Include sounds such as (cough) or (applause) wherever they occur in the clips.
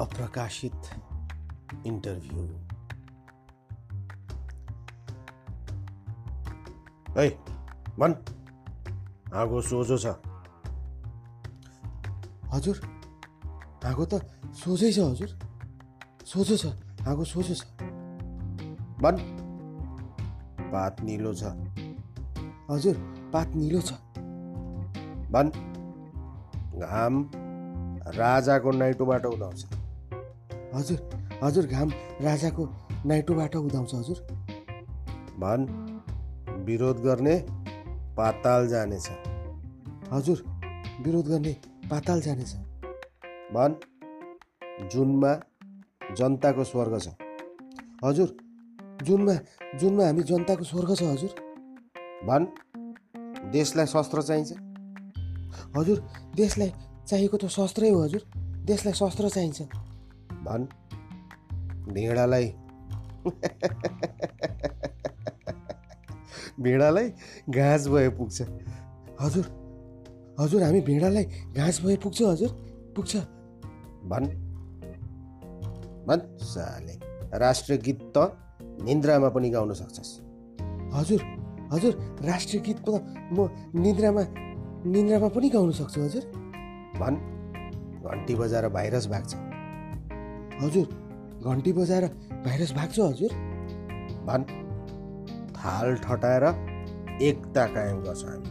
अप्रकाशित इन्टरभ्यू है भन् आगो सोझो छ। हजुर आगो त सोझै छ हजुर। सोझो छ आगो सोझो छ। भन् पात निलो छ। हजुर पात निलो छ। भन् घाम राजाको नाइटोबाट उदाउँछ। हजुर हजुर घाम राजाको नाइटोबाट उदाउँछ हजुर। भन् विरोध गर्ने पाताल जानेछ। हजुर विरोध गर्ने पाताल जानेछ। भन् जुनमा जनताको स्वर्ग छ। हजुर जुनमा जुनमा हामी जनताको स्वर्ग छ हजुर। भन् देशलाई शस्त्र चाहिन्छ। हजुर देशलाई चाहिएको त शस्त्रै हो हजुर। देशलाई शस्त्र चाहिन्छ। भन् भेडालाई भेडालाई घाँस भए पुग्छ हजुर हजुर हामी भेडालाई घाँस भए पुग्छ हजुर पुग्छ भन् साले राष्ट्रिय गीत त निन्द्रामा पनि गाउन सक्छस् हजुर हजुर राष्ट्रिय गीत त म निद्रामा निद्रामा पनि गाउन सक्छु हजुर भन् घन्टी बजाएर भाइरस भाग्छ हजुर घन्टी बजाएर भाइरस भाग्छ हजुर। भन् थाल ठटाएर एकता कायम गर्छ हामी।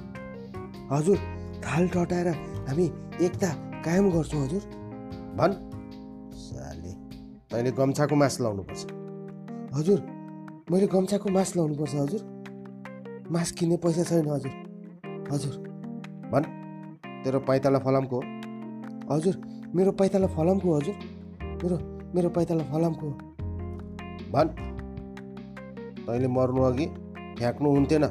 हजुर थाल टटाएर हामी एकता कायम गर्छौँ हजुर। भन् साले तैँले गम्छाको मास लाउनुपर्छ। हजुर मैले गम्छाको मास लाउनुपर्छ हजुर। मास किन्ने पैसा छैन हजुर। हजुर। भन् तेरो पैताला फलामको? हजुर मेरो पैताला फलामको हजुर। मेरो मेरो पैताला फलामको। भन्। तैँले मर्नु अघि फ्याँक्नु हुन्थेन।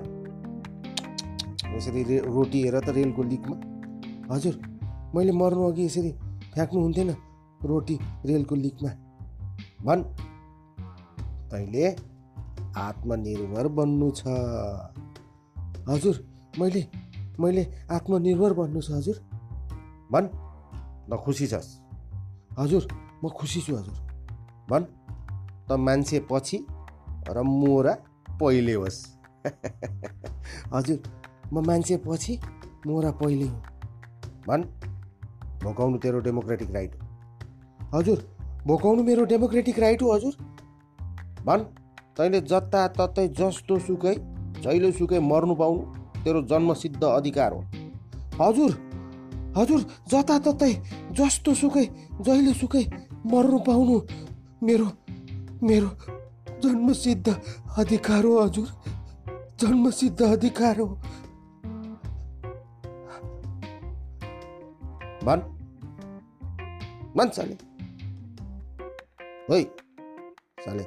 यसरी रे रोटी हेर त रेलको लिकमा। हजुर मैले मर्नु अघि यसरी फ्याँक्नु हुन्थेन रोटी रेलको लिकमा। भन्। तैँले आत्मनिर्भर बन्नु छ। हजुर मैले मैले आत्मनिर्भर बन्नु छ हजुर। भन् न खुसी छस्। हजुर। म खुसी छु हजुर। भन् त मान्छे पछि र मोरा पहिले होस्। (laughs) हजुर म मान्छे पछि मोरा पहिले हो। भन् भोकाउनु तेरो डेमोक्रेटिक राइट हो। हजुर भोकाउनु मेरो डेमोक्रेटिक राइट हो हजुर। भन् तैँले जताततै जस्तो सुकै जहिले सुकै मर्नु पाउनु तेरो जन्मसिद्ध अधिकार हो। हजुर हजुर जताततै जस्तो सुकै जहिले सुकै मर्नु पाउनु मेरो मेरो जन्मसिद्ध अधिकार हो हजुर जन्मसिद्ध अधिकार हो। भन्। भन् साले। है साले।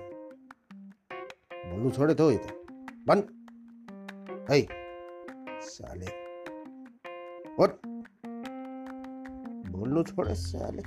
बोल्नु छोडे त हो त। भन्। है साले। होट बोल्नु छोडे साले